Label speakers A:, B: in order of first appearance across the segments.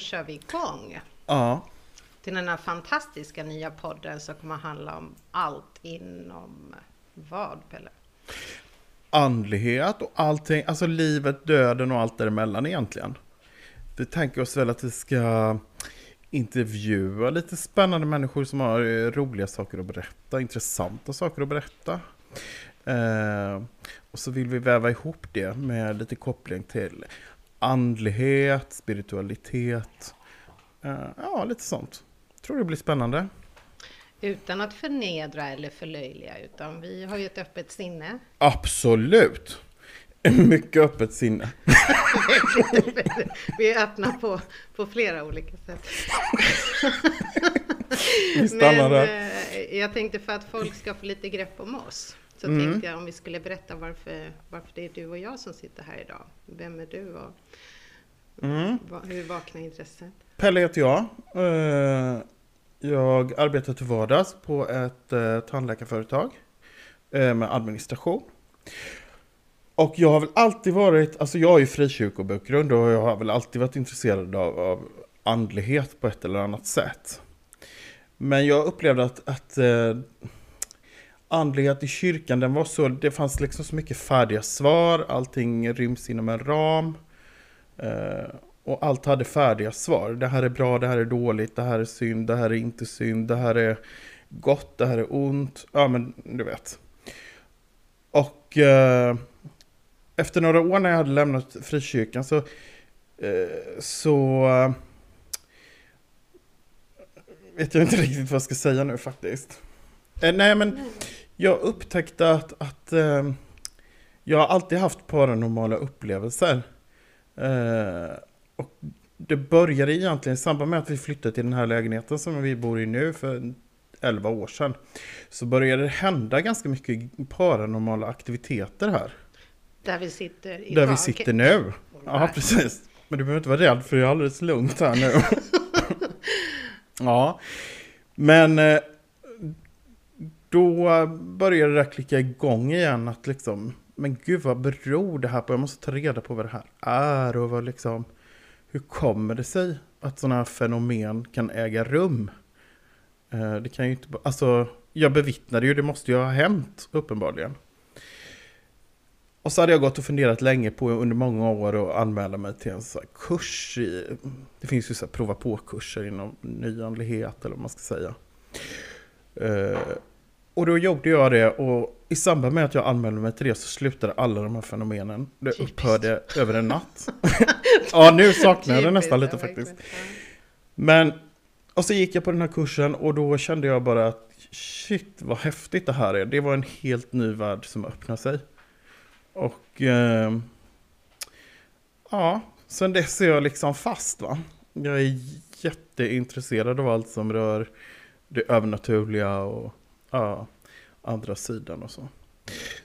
A: Då kör vi igång.
B: Ja.
A: Till den här fantastiska nya podden som kommer handla om allt inom vad Pelle?
B: Andlighet och allting, alltså livet, döden och allt däremellan egentligen. Vi tänker oss väl att vi ska intervjua lite spännande människor som har eh, roliga saker att berätta, intressanta saker att berätta. Eh, och så vill vi väva ihop det med lite koppling till andlighet, spiritualitet. Eh, ja, lite sånt. Tror det blir spännande.
A: Utan att förnedra eller förlöjliga, utan vi har ju ett öppet sinne.
B: Absolut! Mycket öppet sinne.
A: vi är öppna på, på flera olika sätt.
B: vi stannar
A: Men,
B: där.
A: eh, jag tänkte för att folk ska få lite grepp om oss. Så
B: Mm.
A: tänkte jag om vi skulle berätta varför, varför det är du och jag som sitter här idag. Vem är du och
B: Mm.
A: va- hur vaknar intresset?
B: Pelle heter jag. Eh, Jag arbetar till vardags på ett eh, tandläkarföretag eh, med administration. Och jag har väl alltid varit, alltså jag har ju frikyrkobakgrund och jag har väl alltid varit intresserad av, av andlighet på ett eller annat sätt. Men jag upplevde att, att andlighet i kyrkan, den var så, det fanns liksom så mycket färdiga svar, allting ryms inom en ram. Eh, och allt hade färdiga svar. Det här är bra, det här är dåligt, det här är synd, det här är inte synd, det här är gott, det här är ont. Ja, men du vet. Och eh, efter några år när jag hade lämnat frikyrkan så, eh, så eh, vet jag inte riktigt vad jag ska säga nu faktiskt. Eh, nej, men jag upptäckte att, att eh, jag har alltid haft paranormala upplevelser. Eh, och det började egentligen i samband med att vi flyttade till den här lägenheten som vi bor i nu för 11 år sedan. Så började det hända ganska mycket paranormala aktiviteter här.
A: Där vi sitter
B: Där
A: idag.
B: vi sitter nu. Ja, precis. Men du behöver inte vara rädd för det är alldeles lugnt här nu. ja, men eh, då började det klicka igång igen att liksom, men gud vad beror det här på? Jag måste ta reda på vad det här är och vad liksom, hur kommer det sig att sådana här fenomen kan äga rum? Eh, det kan ju inte, alltså jag bevittnade ju, det måste ju ha hänt uppenbarligen. Och så hade jag gått och funderat länge på under många år att anmäla mig till en så här kurs i, det finns ju så här prova på-kurser inom nyandlighet eller vad man ska säga. Eh, och då gjorde jag det och i samband med att jag anmälde mig till det så slutade alla de här fenomenen. Det
A: Typiskt.
B: upphörde över en natt. ja, nu saknar jag det nästan lite faktiskt. Men, och så gick jag på den här kursen och då kände jag bara att shit vad häftigt det här är. Det var en helt ny värld som öppnade sig. Och eh, ja, sen dess är jag liksom fast va. Jag är jätteintresserad av allt som rör det övernaturliga och ja, andra sidan och så.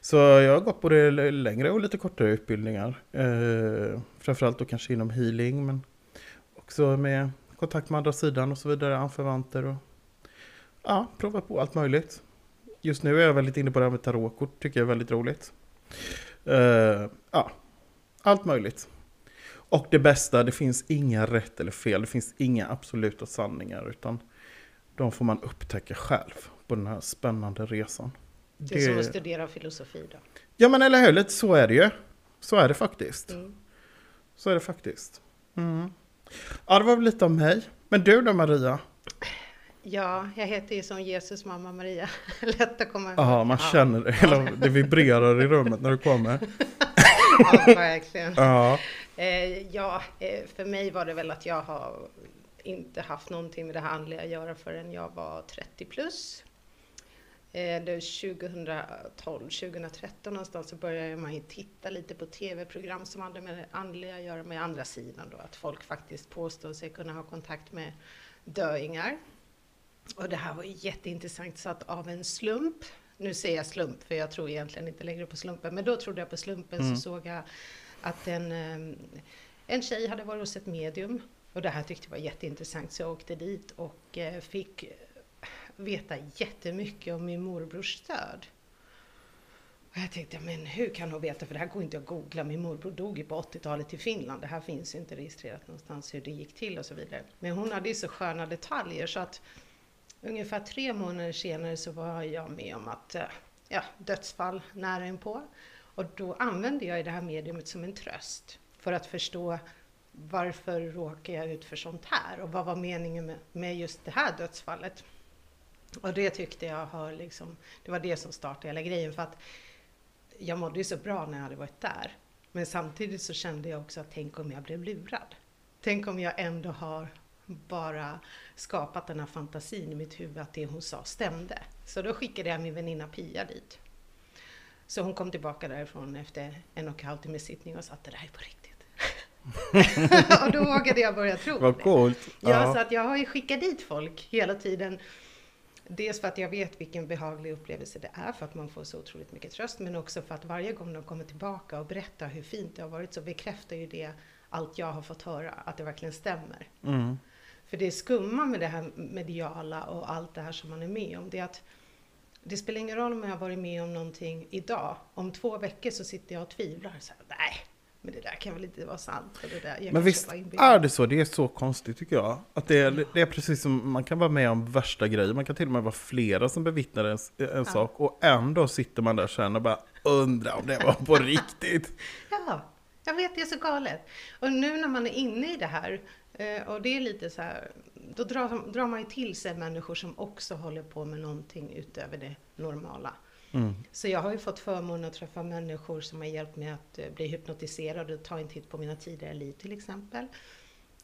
B: Så jag har gått både längre och lite kortare utbildningar. Eh, framförallt då kanske inom healing men också med kontakt med andra sidan och så vidare, anförvanter och ja, prova på allt möjligt. Just nu är jag väldigt inne på det här med tarotkort, tycker jag är väldigt roligt. Eh, ja, allt möjligt. Och det bästa, det finns inga rätt eller fel, det finns inga absoluta sanningar utan de får man upptäcka själv på den här spännande resan.
A: Det är som att studera filosofi då.
B: Ja men eller hur, lite så är det ju. Så är det faktiskt.
A: Mm.
B: Så är det faktiskt. Mm. Ja, det var väl lite om mig. Men du då Maria?
A: Ja, jag heter ju som Jesus mamma Maria. Lätt att komma ihåg.
B: Ja, man
A: Ja.
B: känner det. Det vibrerar i rummet när du kommer.
A: Ja, verkligen.
B: Ja.
A: Eh, ja, eh, för mig var det väl att jag har inte haft någonting med det här andliga att göra förrän jag var 30 plus. Eh, det 2012, 2013 någonstans så började man ju titta lite på tv-program som hade med det andliga att göra med andra sidan då, att folk faktiskt påstår sig kunna ha kontakt med döingar. Och det här var jätteintressant, så att av en slump, nu säger jag slump för jag tror egentligen inte längre på slumpen, men då trodde jag på slumpen
B: Mm.
A: så såg jag att en, eh, en tjej hade varit hos ett medium och det här tyckte jag var jätteintressant så jag åkte dit och eh, fick veta jättemycket om min morbrors död. Och jag tänkte, men hur kan hon veta? För det här går inte att googla. Min morbror dog ju på 80-talet i Finland. Det här finns inte registrerat någonstans hur det gick till och så vidare. Men hon hade ju så sköna detaljer så att ungefär tre månader senare så var jag med om att, eh, ja, dödsfall nära inpå. Och då använde jag det här mediumet som en tröst för att förstå varför råkar jag ut för sånt här och vad var meningen med, med just det här dödsfallet? Och det tyckte jag har liksom, det var det som startade hela grejen för att jag mådde ju så bra när jag hade varit där. Men samtidigt så kände jag också att tänk om jag blev lurad. Tänk om jag ändå har bara skapat den här fantasin i mitt huvud att det hon sa stämde. Så då skickade jag min väninna Pia dit. Så hon kom tillbaka därifrån efter en och en halv timme sittning och sa att det där är på riktigt. och då vågade jag börja tro
B: Vad coolt.
A: Ja, ja, så att jag har ju skickat dit folk hela tiden. Dels för att jag vet vilken behaglig upplevelse det är för att man får så otroligt mycket tröst, men också för att varje gång de kommer tillbaka och berättar hur fint det har varit så bekräftar ju det allt jag har fått höra, att det verkligen stämmer.
B: Mm.
A: För det skumma med det här mediala och allt det här som man är med om, det är att det spelar ingen roll om jag har varit med om någonting idag. Om två veckor så sitter jag och tvivlar. Så här, Nej, men det där kan väl inte vara sant. det där,
B: men visst är det så? Det är så konstigt tycker jag. Att det är, det är precis som man kan vara med om värsta grejer. Man kan till och med vara flera som bevittnar en, en ja. sak. Och ändå sitter man där sen och bara undrar om det var på riktigt.
A: Ja, jag vet, det är så galet. Och nu när man är inne i det här, eh, och det är lite så här, då drar, drar man ju till sig människor som också håller på med någonting utöver det normala. Mm. Så jag har ju fått förmånen att träffa människor som har hjälpt mig att eh, bli hypnotiserad och ta en titt på mina tidigare liv till exempel.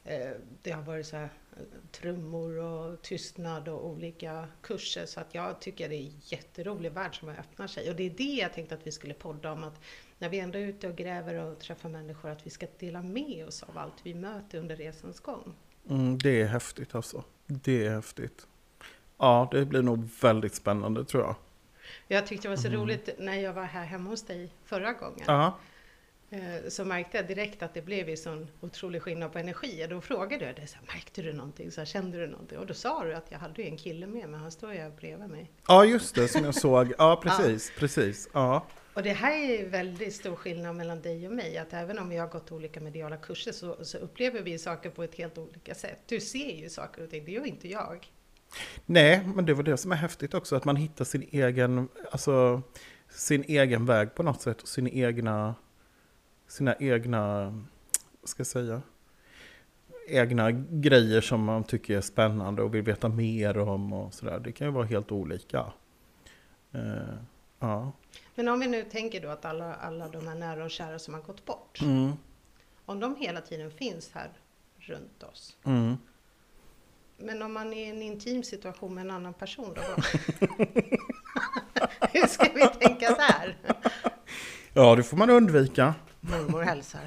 A: Eh, det har varit så här, trummor och tystnad och olika kurser så att jag tycker det är en jätterolig värld som öppnar sig. Och det är det jag tänkte att vi skulle podda om att när vi ändå är ute och gräver och träffar människor att vi ska dela med oss av allt vi möter under resans gång.
B: Mm, det är häftigt alltså. Det är häftigt. Ja, det blir nog väldigt spännande tror jag.
A: Jag tyckte det var så mm. roligt när jag var här hemma hos dig förra gången.
B: Ja.
A: Eh, så märkte jag direkt att det blev en sån otrolig skillnad på energi. Och då frågade jag dig, så här, märkte du någonting? Så här, kände du någonting? Och då sa du att jag hade en kille med mig, han står ju bredvid mig.
B: Ja, just det, som jag såg. Ja, precis, ja. precis. Ja.
A: Och det här är väldigt stor skillnad mellan dig och mig, att även om vi har gått olika mediala kurser så, så upplever vi saker på ett helt olika sätt. Du ser ju saker och ting, det gör inte jag.
B: Nej, men det var det som är häftigt också, att man hittar sin egen, alltså, sin egen väg på något sätt och sin egna, sina egna, vad ska jag säga, egna grejer som man tycker är spännande och vill veta mer om och sådär. Det kan ju vara helt olika. Uh, ja.
A: Men om vi nu tänker då att alla, alla de här nära och kära som har gått bort,
B: mm.
A: om de hela tiden finns här runt oss,
B: mm.
A: Men om man är i en intim situation med en annan person då? Hur ska vi tänka där?
B: Ja, det får man undvika.
A: Mormor hälsar.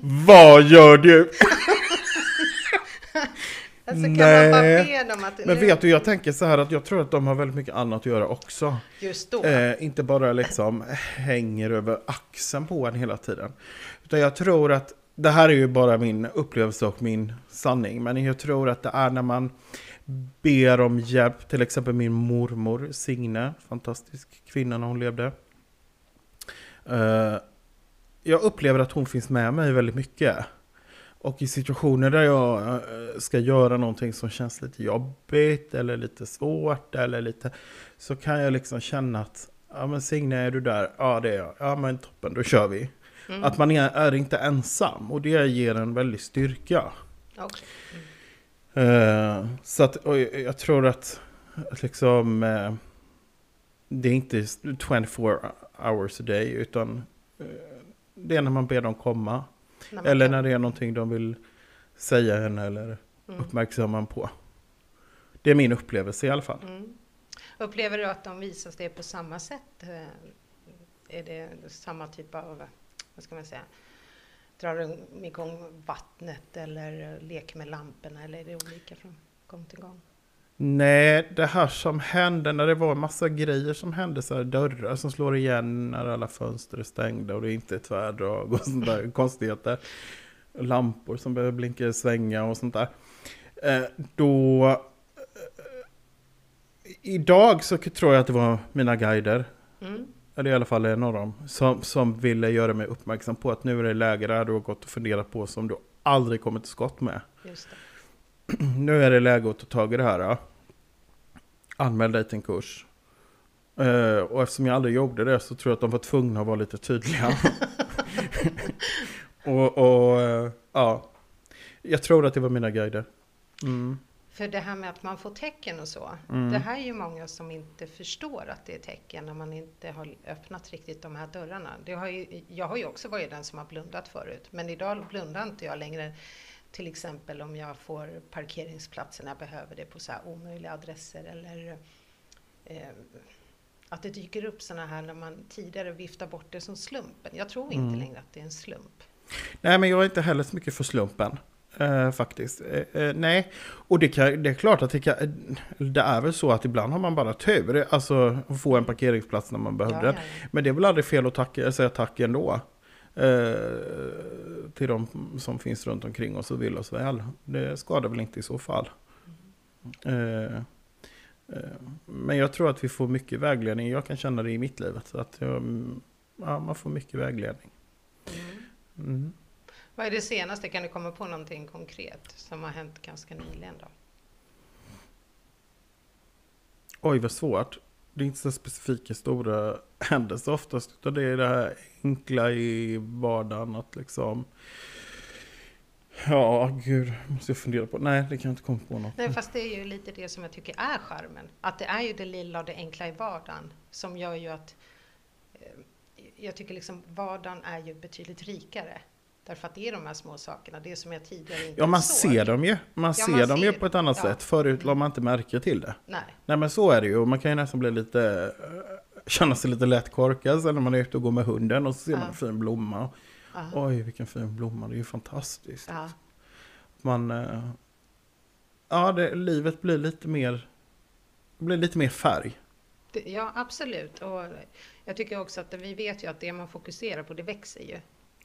B: Vad gör du?
A: Alltså, Nej,
B: men vet du, jag tänker så här att jag tror att de har väldigt mycket annat att göra också.
A: Just då?
B: Eh, inte bara liksom hänger över axeln på en hela tiden. Utan jag tror att det här är ju bara min upplevelse och min sanning, men jag tror att det är när man ber om hjälp, till exempel min mormor Signe, fantastisk kvinna när hon levde. Uh, jag upplever att hon finns med mig väldigt mycket. Och i situationer där jag eh, ska göra någonting som känns lite jobbigt eller lite svårt eller lite så kan jag liksom känna att ja men Signe är du där? Ja det är jag. Ja men toppen, då kör vi. Mm. Att man är, är, inte ensam och det ger en väldig styrka.
A: Okay.
B: Mm. Uh, så att jag tror att, att liksom uh, det är inte 24 hours a day utan uh, det är när man ber dem komma. När eller när det är någonting de vill säga henne eller mm. uppmärksamma på. Det är min upplevelse i alla fall.
A: Mm. Upplever du att de visas det på samma sätt? Är det samma typ av vad ska man säga, drar igång vattnet eller leker med lamporna eller är det olika från gång till gång?
B: Nej, det här som hände när det var en massa grejer som hände, så här dörrar som slår igen när alla fönster är stängda och det inte är tvärdrag och sånt där konstigheter. Lampor som behöver blinka och svänga och sånt där. Eh, då idag så tror jag att det var mina guider,
A: Mm.
B: Eller i alla fall en av dem, som, som ville göra mig uppmärksam på att nu är det läge där du har gått och funderat på som du aldrig kommit till skott med. Nu är det läge att ta tag i det här. Ja. Anmäl dig till en kurs. Eh, och eftersom jag aldrig gjorde det så tror jag att de var tvungna att vara lite tydliga. och och eh, ja, jag tror att det var mina guider. Mm.
A: För det här med att man får tecken och så.
B: Mm.
A: Det här är ju många som inte förstår att det är tecken när man inte har öppnat riktigt de här dörrarna. Det har ju, jag har ju också varit den som har blundat förut. Men idag blundar inte jag längre. Till exempel om jag får parkeringsplatser när jag behöver det på så här omöjliga adresser eller eh, att det dyker upp sådana här när man tidigare viftar bort det som slumpen. Jag tror inte
B: Mm.
A: längre att det är en slump.
B: Nej, men jag är inte heller så mycket för slumpen. Eh, faktiskt. Eh, eh, nej, och det, kan, det är klart att det, kan, det är väl så att ibland har man bara tur. Alltså att få en parkeringsplats när man behövde
A: Ja,
B: den.
A: ja, ja.
B: Men det är väl aldrig fel att tacka, säga tack ändå. Eh, till de som finns runt omkring oss och vill oss väl. Det skadar väl inte i så fall. Eh, eh, men jag tror att vi får mycket vägledning. Jag kan känna det i mitt liv. Så att jag, mm, ja, man får mycket vägledning.
A: Mm. Vad är det senaste? Kan du komma på någonting konkret som har hänt ganska nyligen då?
B: Oj, vad svårt. Det är inte så specifika stora händelser oftast. Utan det är det här enkla i vardagen. Att liksom... Ja, gud. Måste jag fundera på. Nej, det kan jag inte komma på något.
A: Nej, fast det är ju lite det som jag tycker är charmen. Att det är ju det lilla och det enkla i vardagen som gör ju att eh, jag tycker liksom vardagen är ju betydligt rikare. Därför att det är de här små sakerna, det som jag tidigare inte
B: Ja, man
A: såg.
B: ser dem ju. Man
A: Ja,
B: ser
A: man
B: dem ju
A: ser.
B: på ett annat
A: Ja.
B: sätt. Förut la man inte märke till det.
A: Nej,
B: Nej, men så är det ju. Man kan ju nästan bli lite... eh, Känna sig lite lätt korkad sen när man är ute och går med hunden och så ser man
A: Ja.
B: en fin blomma.
A: ja,
B: Oj, vilken fin blomma. Det är ju fantastiskt. Man... eh, Ja, det, livet blir lite mer... Blir lite mer färg.
A: ja, absolut. Och jag tycker också att vi vet ju att det man fokuserar på, det växer ju.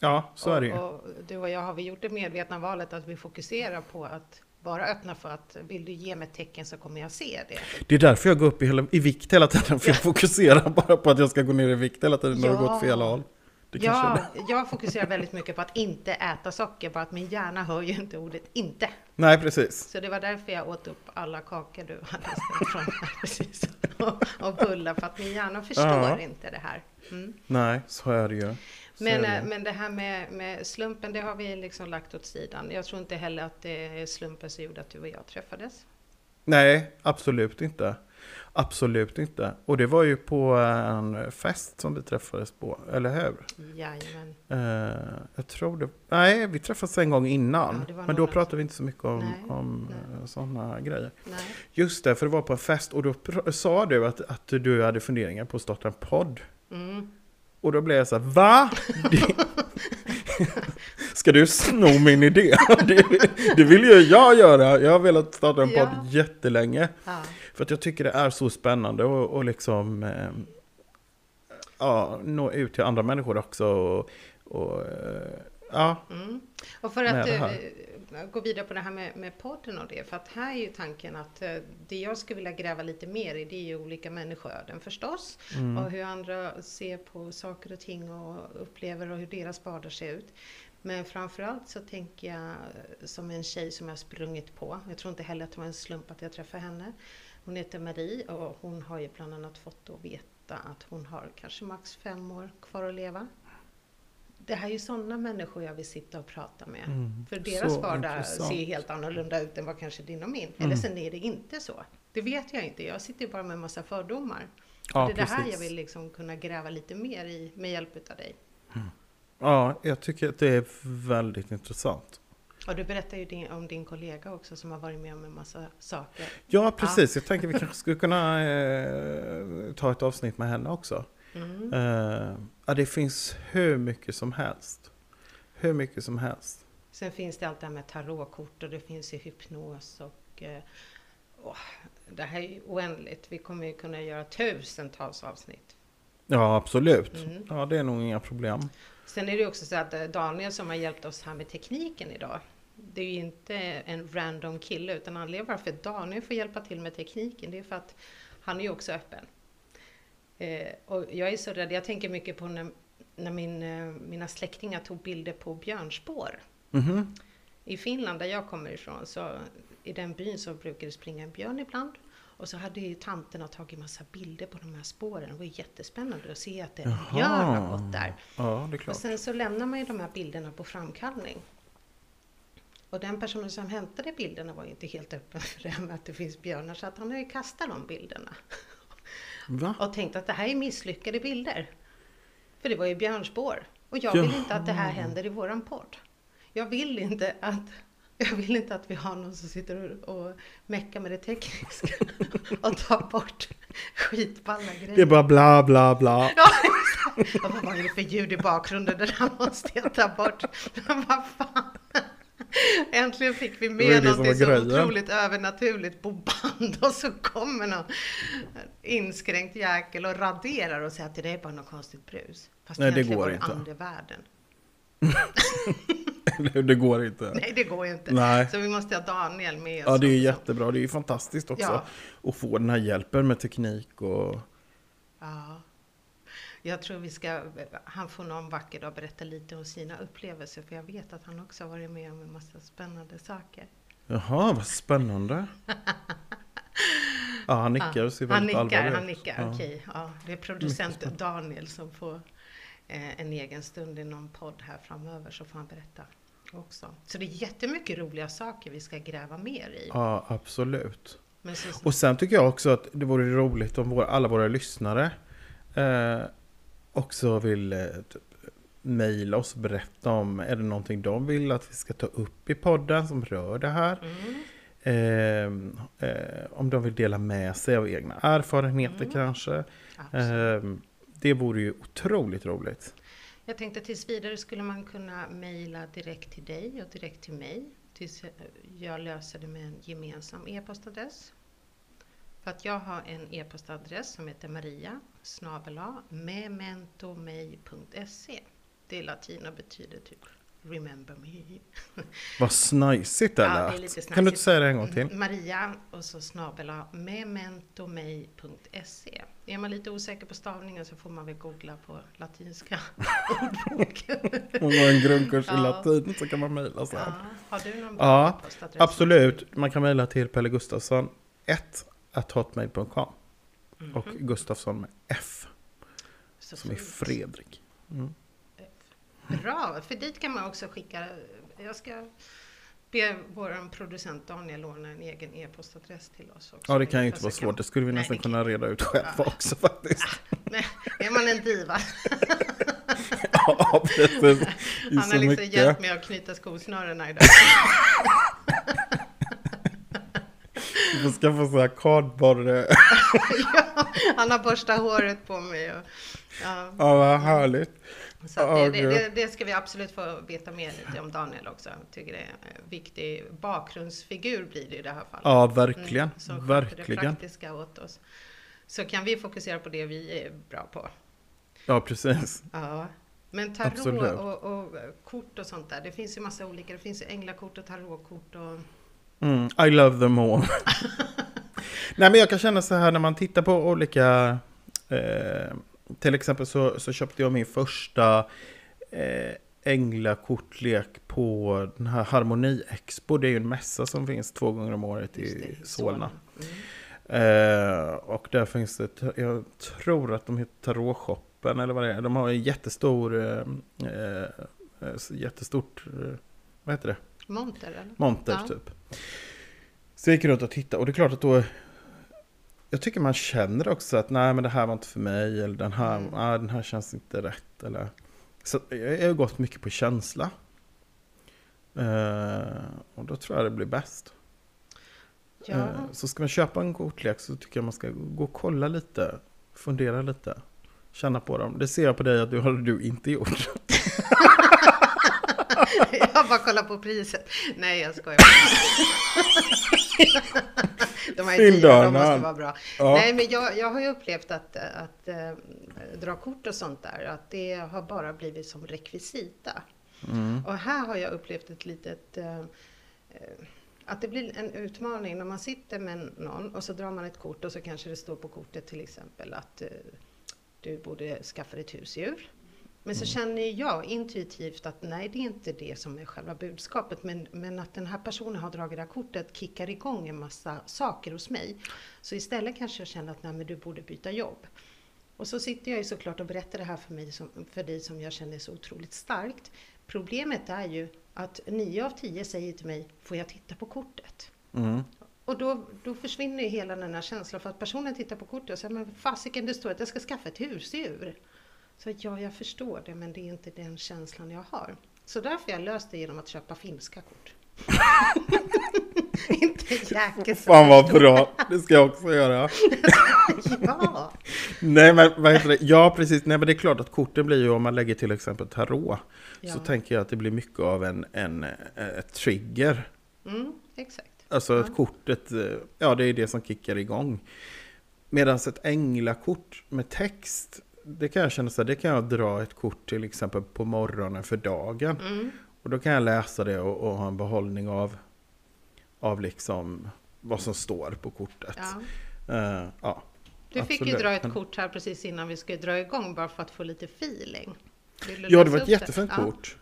B: Ja, så är det ju.
A: och, och du och jag har vi gjort det medvetna valet att vi fokuserar på att vara öppna för att vill du ge mig ett tecken så kommer jag se det.
B: Det är därför jag går upp i, hela, i vikt hela tiden. För jag fokuserar bara på att jag ska gå ner i vikt hela tiden när det
A: Ja.
B: går åt fel håll. Det
A: Ja, jag fokuserar väldigt mycket på att inte äta socker, bara att min hjärna hör ju inte ordet inte.
B: Nej, precis.
A: Så det var därför jag åt upp alla kakor du hade ställt här precis. Och, och bullar, för att min hjärna förstår
B: Ja.
A: inte det här. Mm.
B: Nej, så är det ju.
A: Men,
B: det
A: eh, men det här med, med slumpen, det har vi liksom lagt åt sidan. Jag tror inte heller att det är slumpen som gjorde att du och jag träffades.
B: Nej, absolut inte. Absolut inte. Och det var ju på en fest som vi träffades på, eller hur?
A: Jajamän.
B: Eh, jag tror det. Nej, vi träffades en gång innan.
A: Ja,
B: men då pratade vi inte så mycket om,
A: Nej,
B: om
A: nej.
B: sådana grejer.
A: Nej.
B: Just det, för det var på en fest och då sa du att, att du hade funderingar på att starta en podd.
A: Mm.
B: Och då blev jag så här, va? Det... Ska du sno min idé? Det, det vill ju jag göra. Jag har velat starta en podd
A: Ja.
B: jättelänge.
A: Ja.
B: För att jag tycker det är så spännande och, och liksom eh, ja, nå ut till andra människor också. Och, och eh, ja,
A: Mm. Och för att
B: här.
A: Gå vidare på det här med, med podden och det, för att här är ju tanken att eh, det jag skulle vilja gräva lite mer i, det är ju olika människoöden förstås.
B: mm,
A: Och hur andra ser på saker och ting och upplever och hur deras vardag ser ut. Men framförallt så tänker jag som en tjej som jag sprungit på. Jag tror inte heller att det var en slump att jag träffade henne. Hon heter Marie och hon har ju bland annat fått att veta att hon har kanske max fem år kvar att leva. Det här är ju sådana människor jag vill sitta och prata med.
B: mm.
A: För deras vardag
B: intressant.
A: ser helt annorlunda ut än vad kanske din och min.
B: Mm.
A: Eller sen är det inte så. Det vet jag inte. Jag sitter ju bara med en massa fördomar.
B: Ja,
A: det är det här
B: precis.
A: jag vill liksom kunna gräva lite mer i med hjälp av dig.
B: Ja, jag tycker att det är väldigt intressant.
A: Och du berättar ju din, om din kollega också som har varit med om en massa saker.
B: Ja, precis. Jag tänker vi kanske skulle kunna eh, ta ett avsnitt med henne också.
A: Mm.
B: Ja, det finns hur mycket som helst. Hur mycket som helst.
A: Sen finns det allt det här med tarotkort och det finns ju hypnos och åh, det här är ju oändligt. Vi kommer ju kunna göra tusentals avsnitt.
B: Ja, absolut.
A: Mm.
B: Ja, det är nog inga problem.
A: Sen är det också så att eh, Daniel som har hjälpt oss här med tekniken idag. Det är ju inte en random kille utan anledningen varför Daniel får hjälpa till med tekniken det är för att Han är ju också öppen. Eh, och jag är så rädd, jag tänker mycket på när, när min, eh, mina släktingar tog bilder på björnspår.
B: Mhm.
A: I Finland där jag kommer ifrån, så i den byn så brukar det springa en björn ibland. Och så hade ju tanterna tagit massa bilder på de här spåren. Det var jättespännande att se att en björn har gått där.
B: Ja, det är
A: Och
B: klart.
A: sen så lämnar man ju de här bilderna på framkallning. Och den personen som hämtade bilderna var ju inte helt öppen för det med att det finns björnar, så att han har ju kastat de bilderna.
B: Va?
A: Och tänkt att det här är misslyckade bilder. För det var ju björnspår. Och jag vill inte att det här händer i våran podd. Jag vill inte att jag vill inte att vi har någon som sitter och, och meckar med det tekniska och tar bort skitballa grejer.
B: Det är bara bla bla bla.
A: Ja, vad är det för ljud i bakgrunden? Det där måste jag ta bort. Men vad fan. Äntligen fick vi med
B: det var
A: så otroligt övernaturligt på band och så kommer någon inskränkt jäkel och raderar och säger att det är bara något konstigt brus. Fast
B: Nej, det går inte.
A: andevärlden.
B: det går inte.
A: Nej, det går inte.
B: Nej.
A: Så vi måste ha Daniel med oss
B: Ja, det är
A: också.
B: jättebra. Det är ju fantastiskt också
A: Ja.
B: att få den här hjälpen med teknik och...
A: Ja. Jag tror vi ska, han får någon vacker dag berätta lite om sina upplevelser för jag vet att han också har varit med om en massa spännande saker.
B: Jaha, vad spännande. Ja, han nickar och ser
A: Han
B: väldigt
A: nickar,
B: allvarlig
A: han
B: ut.
A: nickar,
B: Ja.
A: okej. Ja, det är producent Daniel som får eh, en egen stund i någon podd här framöver så får han berätta också. Så det är jättemycket roliga saker vi ska gräva mer i.
B: Ja, absolut.
A: Så,
B: Och sen tycker jag också att det vore roligt om våra, alla våra lyssnare eh, också vill eh, typ, mejla oss och berätta om, är det någonting de vill att vi ska ta upp i podden som rör det här?
A: mm,
B: Eh, eh, om de vill dela med sig av egna erfarenheter
A: Mm.
B: kanske.
A: absolut.
B: Eh, det vore ju otroligt roligt.
A: Jag tänkte tills vidare skulle man kunna mejla direkt till dig och direkt till mig. Tills jag löser det med en gemensam e-postadress. För att jag har en e-postadress som heter maria mementomej.se. Det är latin och betyder typ remember me.
B: Vad snajsigt det
A: Ja, det är
B: lät. Kan du inte säga det en gång till?
A: Maria och så snabela mementomej.se. Är man lite osäker på stavningen så får man väl googla på latinska ordboken.
B: Om man har en grundkurs i
A: Ja.
B: latin så kan man mejla sen.
A: Ja, har du någon bra
B: Ja? Absolut, man kan mejla till Pelle Gustafsson 1 hotmail.com
A: Mhm.
B: och Gustafsson med F
A: Så
B: som är
A: fint.
B: Fredrik. Mm.
A: Bra, för dit kan man också skicka. Jag ska be vår producent Daniel låna en egen e-postadress till oss också.
B: Ja, det kan ju inte vara svårt. Det skulle vi
A: Nej,
B: nästan
A: det
B: kunna reda ut själva
A: Ja.
B: också faktiskt.
A: Nej, är man en diva?
B: Ja, precis. Är
A: Han har liksom
B: mycket.
A: hjälpt mig att knyta skosnörena idag.
B: Du får skaffa så här kardborre.
A: ja, han har borstat håret på mig. Och, ja,
B: Ja, vad härligt.
A: så det, det, det, det ska vi absolut få veta mer lite om Daniel också. Jag tycker det är en viktig bakgrundsfigur blir det i det här fallet.
B: Ja, verkligen.
A: Mm, som sköter det
B: verkligen.
A: praktiska åt oss. Så kan vi fokusera på det vi är bra på.
B: Ja, precis.
A: Ja. Men tarot och, och kort och sånt där, det finns ju massa olika. Det finns ju änglakort och tarotkort och...
B: Mm, I love them all. Nej, men jag kan känna så här när man tittar på olika... Eh, till exempel så, så köpte jag min första eh, änglakortlek på den här Harmoni Expo. Det är ju en mässa som finns två gånger om året i
A: det,
B: Solna.
A: Mm.
B: Eh, och där finns det, jag tror att de heter Tarotshoppen eller vad det är. De har en jättestor, eh, eh, eh, jättestort, eh, vad heter det?
A: Monter eller?
B: monter
A: Ja.
B: typ. Så jag gick runt och tittade och det är klart att då jag tycker man känner också att nej men det här var inte för mig eller den här,
A: Mm.
B: ah, den här känns inte rätt eller så jag har gått mycket på känsla. Eh, och då tror jag det blir bäst.
A: Ja,
B: Eh, så ska man köpa en kortlek så tycker jag man ska gå och kolla lite, fundera lite, känna på dem. Det ser jag på dig att du har du inte gjort.
A: Jag bara kollar på priset. Nej, jag skojar. de här är dyra, de måste vara bra.
B: Ja.
A: Nej, men jag, jag har ju upplevt att, att, äh, dra kort och sånt där, att det har bara blivit som rekvisita.
B: Mm.
A: Och här har jag upplevt ett litet... eh, att det blir en utmaning när man sitter med någon och så drar man ett kort och så kanske det står på kortet till exempel att eh, du borde skaffa ett husdjur. Men så känner jag intuitivt att nej, det är inte det som är själva budskapet, men, men att den här personen har dragit det här kortet kickar igång en massa saker hos mig. Så istället kanske jag känner att nej, men du borde byta jobb. Och så sitter jag ju såklart och berättar det här för, mig som, för dig som jag känner så otroligt starkt. Problemet är ju att nio av tio säger till mig, får jag titta på kortet?
B: Mm.
A: Och då, då försvinner ju hela den här känslan för att personen tittar på kortet och säger, men fasiken det står att jag ska skaffa ett husdjur. Så ja, jag förstår det, men det är inte den känslan jag har. Så därför jag löst det genom att köpa finska kort. inte jäkes.
B: Fan vad bra, det ska jag också göra.
A: ja.
B: Nej men vad heter det? Ja precis, nej men det är klart att korten blir ju om man lägger till exempel tarot.
A: ja.
B: Så tänker jag att det blir mycket av en, en eh, ett trigger.
A: Mm, exakt.
B: Alltså
A: Ja.
B: kortet, eh, ja det är det som kickar igång. Medan ett änglakort med text, det kan jag känna så här, det kan jag dra ett kort till exempel på morgonen för dagen.
A: Mm.
B: Och då kan jag läsa det och, och ha en behållning av, av liksom vad som står på kortet.
A: Ja.
B: Eh, ja.
A: Du fick ju
B: Absolut,
A: dra ett kort här precis innan vi skulle dra igång bara för att få lite feeling.
B: Ja, det var ett jättefint
A: Ja.
B: kort.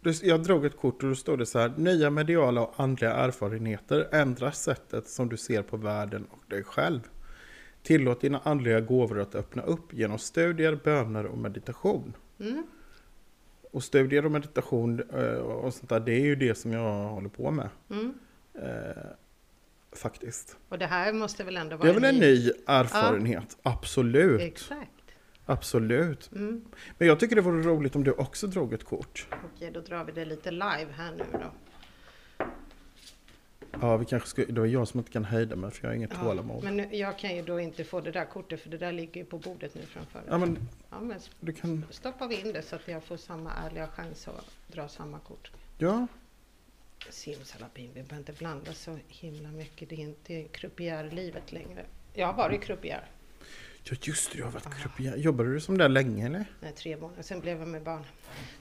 B: Det- Jag drog ett kort och då står det så här. Nya mediala och andliga erfarenheter ändrar sättet som du ser på världen och dig själv. Tillåt dina andliga gåvor att öppna upp genom studier, böner och meditation.
A: Mm.
B: Och studier och meditation eh, och sånt där, det är ju det som jag håller på med.
A: Mm.
B: Eh, faktiskt.
A: Och det här måste väl ändå vara
B: Det är väl en ny erfarenhet? Absolut.
A: Exakt.
B: Absolut.
A: Mm.
B: Men jag tycker det vore roligt om du också drog ett kort.
A: Okej, då drar vi det lite live här nu då.
B: Ja, vi kanske ska, det var jag som inte kan hejda mig för jag har inget
A: Ja,
B: tålamod.
A: men nu, jag kan ju då inte få det där kortet för det där ligger ju på bordet nu framför
B: Ja, men
A: ja, men
B: du kan...
A: stoppar vi in det så att jag får samma ärliga chans att dra samma kort.
B: Ja,
A: Simsalabim, vi behöver inte blanda så himla mycket. Det är inte croupier-livet längre. Jag har varit croupier.
B: Ja just det, du har varit
A: Ja.
B: croupier. Jobbade du som där länge eller?
A: Nej, tre månader. Sen blev jag med barn.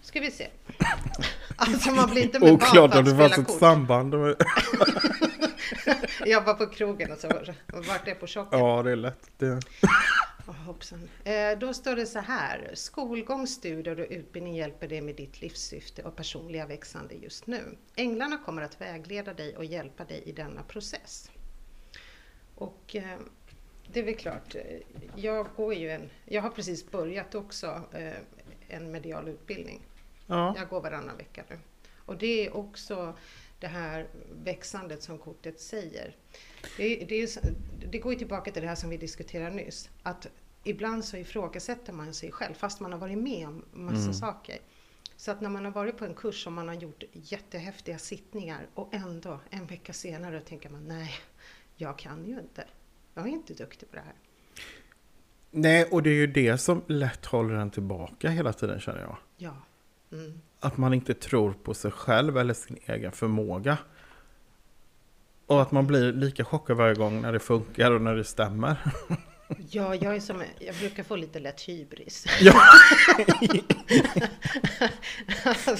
A: Ska vi se. Alltså man blir inte med barn
B: Oklart
A: för
B: om
A: att
B: det fanns
A: spela
B: ett
A: kort.
B: samband. med-
A: Jag var på krogen och så vart det på chocken.
B: Ja, det är lätt. Det...
A: Eh, då står det så här. Skolgång, studier och utbildning hjälper dig med ditt livssyfte och personliga växande just nu. Änglarna kommer att vägleda dig och hjälpa dig i denna process. Och eh, det är väl klart, jag går ju en, jag har precis börjat också eh, en medial utbildning.
B: Ja.
A: Jag går varannan vecka nu. Och det är också det här växandet som kortet säger. Det, det, är, det går ju tillbaka till det här som vi diskuterade nyss. Att ibland så ifrågasätter man sig själv fast man har varit med om massa
B: Mm.
A: saker. Så att när man har varit på en kurs och man har gjort jättehäftiga sittningar och ändå en vecka senare tänker man nej, jag kan ju inte. Jag är inte duktig på det här.
B: Nej, och det är ju det som lätt håller en tillbaka hela tiden känner jag.
A: Ja. Mm.
B: Att man inte tror på sig själv eller sin egen förmåga. Och att man blir lika chockad varje gång när det funkar och när det stämmer.
A: Ja, jag är som, jag brukar få lite lätt hybris.
B: Ja.
A: alltså,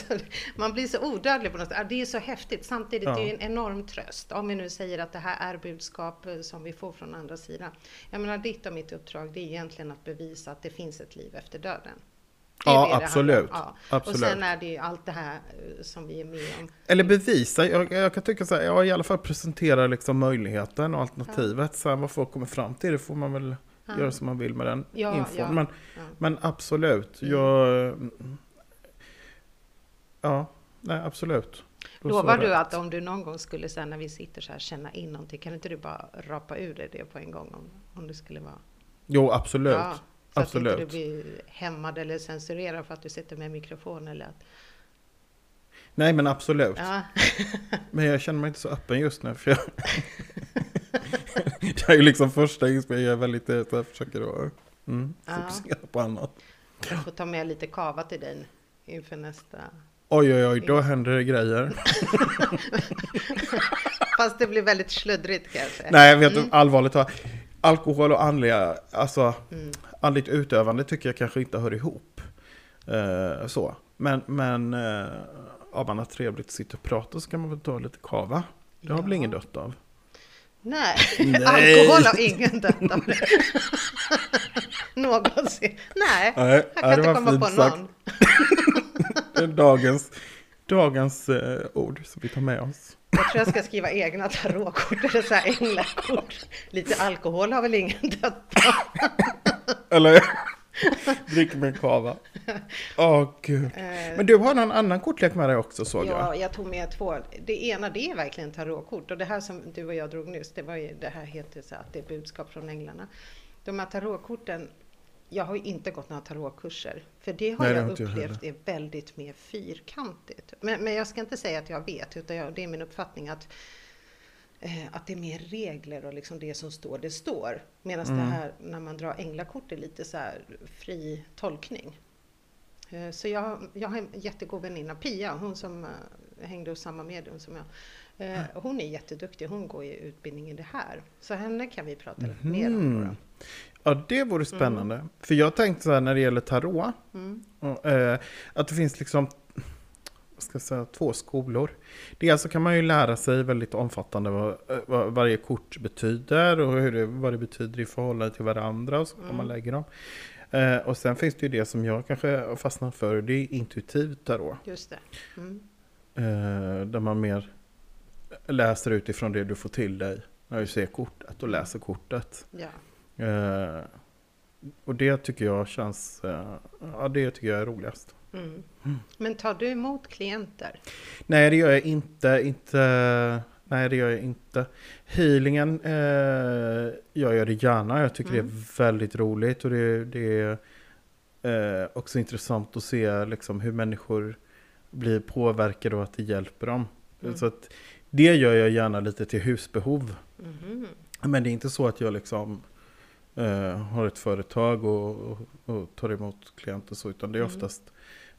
A: man blir så odödlig på något sätt. Det är så häftigt. Samtidigt
B: Ja.
A: det är en enorm tröst. Om vi nu säger att det här är budskap eh, som vi får från andra sidan. Jag menar, ditt och mitt uppdrag det är egentligen att bevisa att det finns ett liv efter döden.
B: Ja, absolut.
A: Ja.
B: Absolut.
A: Och sen är det ju allt det här eh, som vi är med om.
B: Eller bevisa, jag, jag kan tycka så här, ja, i alla fall presentera liksom möjligheten och alternativet. Sen vad folk kommer fram till, det får man väl
A: Ja.
B: göra som man vill med den
A: Ja,
B: infon.
A: ja.
B: Men,
A: Ja.
B: men absolut,
A: Mm.
B: jag... Ja, nej absolut. Då
A: Lovar du att om du någon gång skulle säga när vi sitter så här känna in någonting, kan inte du bara rapa ur dig det på en gång om, om det skulle vara
B: Jo, absolut.
A: Ja, så att inte du
B: Absolut.
A: blir hämmad eller censurerad för att du sitter med mikrofon eller att...
B: Nej, men absolut.
A: Ja,
B: Men jag känner mig inte så öppen just nu. För jag, jag är ju liksom första inspelningen, jag är väldigt, eh, jag försöker att mm,
A: Ja.
B: fokusera på annat.
A: jag får ta med lite kava till dig inför nästa.
B: Oj, oj, oj, då händer det grejer.
A: Fast det blir väldigt sluddrigt kan jag säga.
B: Nej, jag vet
A: Mm.
B: allvarligt talat. Alkohol och andliga, alltså
A: Mm.
B: Andligt utövande tycker jag kanske inte hör ihop. Eh, så. Men, men eh, om man har trevligt sitta och prata så kan man väl ta lite kava. Det har väl
A: Ja.
B: ingen dött av?
A: Nej,
B: Nej.
A: alkohol har ingen dött av. Någonsin. Nej,
B: Nej,
A: jag kan inte komma på någon.
B: Det är dagens, dagens eh, ord som vi tar med oss.
A: Jag tror jag ska skriva egna tarotkort eller så här änglakort. Lite alkohol har väl ingen dött på.
B: Eller drick med kava. Åh gud.
A: Eh,
B: Men du har någon annan kortlek med dig också såg jag.
A: Ja, jag tog med två. Det ena det är verkligen tarotkort och det här som du och jag drog nyss, det var ju, det här heter så att det är budskap från änglarna. De här tarotkorten, jag har ju inte gått några tarotkurser, för det har
B: Nej,
A: jag upplevt är väldigt mer fyrkantigt. Men, men jag ska inte säga att jag vet, utan jag, det är min uppfattning att att det är mer regler och liksom det som står, det står. Medan
B: Mm.
A: det här när man drar änglakort är lite så fri tolkning. Eh, Så jag, jag har en jättegod väninna, Pia, hon som eh, hängde hos samma medium som jag. Eh, Hon är jätteduktig, hon går ju utbildning i det här. Så henne kan vi prata lite mer om. Då.
B: Mhm. Ja, det vore spännande. För jag tänkte så här när det gäller tarot.
A: Mm.
B: och, eh, att det finns liksom ska jag säga, två skolor. Dels så kan man ju lära sig väldigt omfattande vad, vad varje kort betyder och hur det, vad det betyder i förhållande till varandra och så, om man lägger dem. Eh, och sen finns det ju det som jag kanske har fastnat för, det är intuitivt tarot.
A: Just det. Mm.
B: Eh, där man mer läser utifrån det du får till dig när du ser kortet och läser kortet.
A: Ja.
B: Eh, och det tycker jag känns, eh, ja det tycker jag är roligast.
A: Mm. Men tar du emot klienter?
B: Nej det gör jag inte, inte, nej det gör jag inte. Healingen eh, jag gör det gärna, jag tycker det är väldigt roligt och det, det är eh, också intressant att se liksom hur människor blir påverkade och att det hjälper dem.
A: Mm.
B: Så att det gör jag gärna lite till husbehov.
A: Mhm.
B: Men det är inte så att jag liksom eh, har ett företag och, och, och tar emot klienter så, utan det är
A: Mm.
B: oftast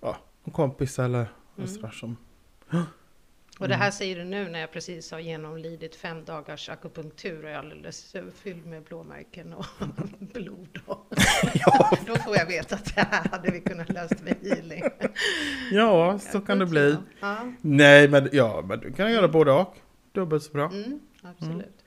B: ja, en kompis eller
A: Mm.
B: sådär som...
A: Och det här säger du nu när jag precis har genomlidit fem dagars akupunktur och är alldeles fylld med blåmärken och blod. Och Då får jag veta att det här hade vi kunnat löst med healing.
B: Ja, så kan det bli.
A: Ja,
B: Nej, men, ja, men du kan göra både och. Dubbelt så bra.
A: mm, absolut.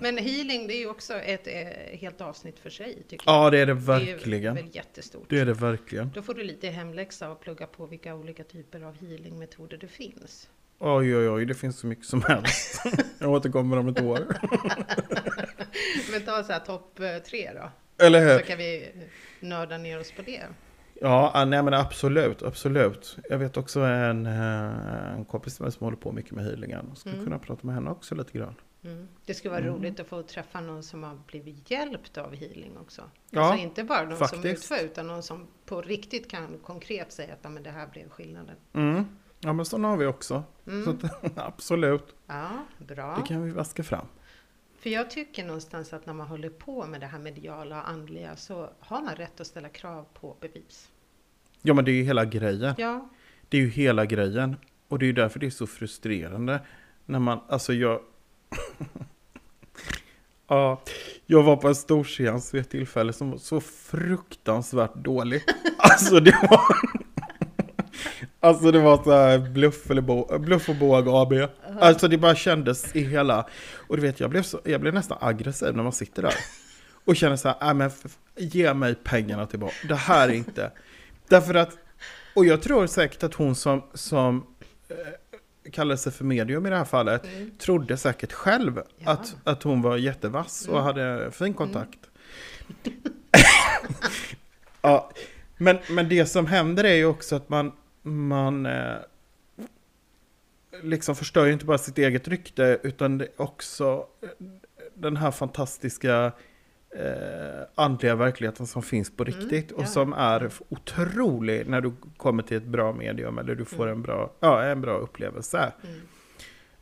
A: Men healing det är ju också ett eh, helt avsnitt för sig tycker jag.
B: Ja, det är det
A: Det är
B: verkligen.
A: väl jättestort.
B: Det är det verkligen.
A: Då får du lite hemläxa och plugga på vilka olika typer av healingmetoder det finns.
B: Oj, oj, oj, det finns så mycket som helst. Jag återkommer om ett år.
A: Men ta så här topp eh, tre då.
B: Eller
A: Så
B: hur?
A: kan vi nörda ner oss på det.
B: Ja, ah, nej men absolut, absolut. Jag vet också en, eh, en kompis som håller på mycket med healingen. Skulle
A: Mm.
B: kunna prata med henne också lite grann.
A: Mm. Det skulle vara
B: Mm.
A: roligt att få träffa någon som har blivit hjälpt av healing också.
B: Ja,
A: alltså inte bara någon som
B: faktiskt.
A: utför utan någon som på riktigt kan konkret säga att "Ja, men det här blev skillnaden.
B: Mm. Ja, men sådana har vi också.
A: Mm.
B: Så att, absolut,
A: Ja, bra.
B: det kan vi vaska fram.
A: För jag tycker någonstans att när man håller på med det här mediala och andliga så har man rätt att ställa krav på bevis.
B: Ja, men det är ju hela grejen.
A: Ja,
B: Det är ju hela grejen. Och det är ju därför det är så frustrerande. När man, alltså jag... ja, jag var på en storseans vid ett tillfälle som var så fruktansvärt dålig. Alltså det var... Alltså det var så här bluff, eller bo, bluff och båg AB. Alltså det bara kändes i hela... Och du vet, jag blev, så, jag blev nästan aggressiv när man sitter där. Och känner så här, "Nej, men ge mig pengarna tillbaka. Det här är inte... Därför att... Och jag tror säkert att hon som, som eh, kallade sig för medium i det här fallet,
A: Mm.
B: trodde säkert själv
A: Ja.
B: att, att hon var jättevass och
A: Mm.
B: hade fin kontakt. ja, men, men det som händer är ju också att man, man eh, liksom förstör ju inte bara sitt eget rykte utan också eh, den här fantastiska eh, andliga verkligheten som finns på
A: Mm,
B: riktigt och
A: ja.
B: som är otrolig när du kommer till ett bra medium eller du får
A: Mm.
B: en, bra, ja, en bra upplevelse.
A: Mm.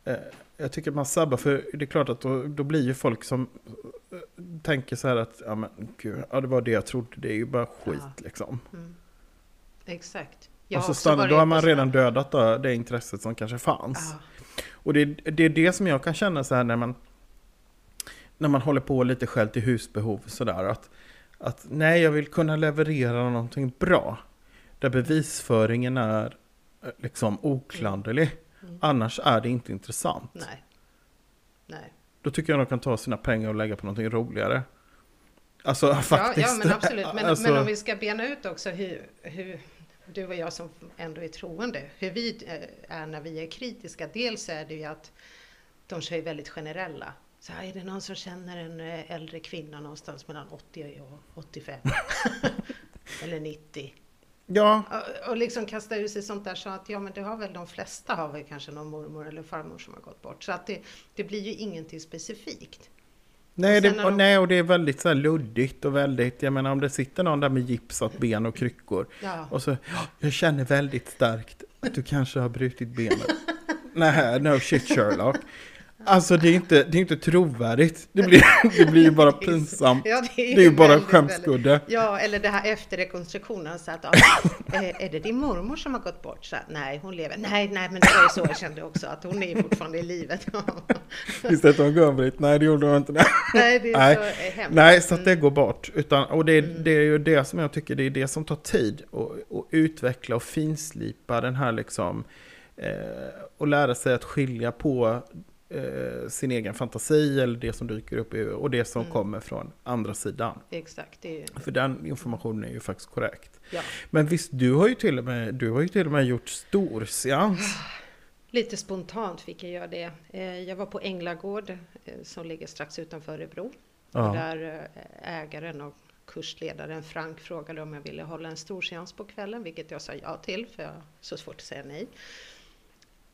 B: Eh, Jag tycker man sabbar, för det är klart att då, då blir ju folk som eh, tänker så här att ja men gud, ja det var det jag trodde, det är ju bara skit
A: Ja.
B: liksom.
A: Mm. Exakt.
B: och så stannar, då har man redan dödat då, det intresset som kanske fanns. Och det, det är det som jag kan känna så här när man när man håller på lite själv till husbehov sådär att, att nej jag vill kunna leverera någonting bra. Där bevisföringen är eh, liksom oklanderlig.
A: Mm.
B: Annars är det inte intressant.
A: Nej. Nej.
B: Då tycker jag de kan ta sina pengar och lägga på någonting roligare. Alltså faktiskt.
A: Ja, ja men absolut. Men,
B: Alltså-
A: men om vi ska bena ut också hur, hur du och jag som ändå är troende, hur vi eh, är när vi är kritiska. Dels är det ju att de kör ju väldigt generella. Så här, är det någon som känner en eh, äldre kvinna någonstans mellan 80 och 85? Eller 90?
B: Ja,
A: Och- Och liksom kasta ur sig sånt där så att ja men det har väl de flesta har väl kanske någon mormor eller farmor som har gått bort. Så att det, det blir ju ingenting specifikt.
B: nej,
A: Och
B: det, och,
A: de-
B: nej och det är väldigt så här luddigt och väldigt, jag menar om det sitter någon där med gipsat ben och kryckor
A: Ja.
B: och så, "Ja, jag känner väldigt starkt att du kanske har brutit benet. nej, no shit Sherlock. Alltså det är inte, det är inte trovärdigt. Det blir, det blir ju bara pinsamt.
A: Ja, det är,
B: Det är ju bara en skämskudde.
A: Ja, eller det här efter rekonstruktionen. Så att, ja, eh, är det din mormor som har gått bort? Så att, nej, hon lever. Nej, nej, men det var ju så jag kände också, att hon är fortfarande i livet.
B: Visst hette hon Gun-Britt? Nej det gjorde hon inte.
A: Nej, det är
B: Nej.
A: så eh, hemskt.
B: Nej, så att det går bort. Utan, och det, är-
A: Mm.
B: det är ju det som jag tycker det är det som tar tid. att- Att utveckla och finslipa den här liksom. Eh, och lära sig att skilja på eh, sin egen fantasi eller det som dyker upp i, och det som
A: Mm.
B: kommer från andra sidan.
A: Exakt, ju,
B: För den informationen är ju faktiskt korrekt.
A: ja.
B: Men visst, du har ju till och med, du har ju till och med gjort storseans.
A: Lite spontant fick jag göra det. Eh, Jag var på Änglagård eh, som ligger strax utanför Örebro. Och
B: Ja.
A: där eh, ägaren och kursledaren Frank frågade om jag ville hålla en stor seans på kvällen, vilket jag sa ja till, för jag har så svårt att säga nej.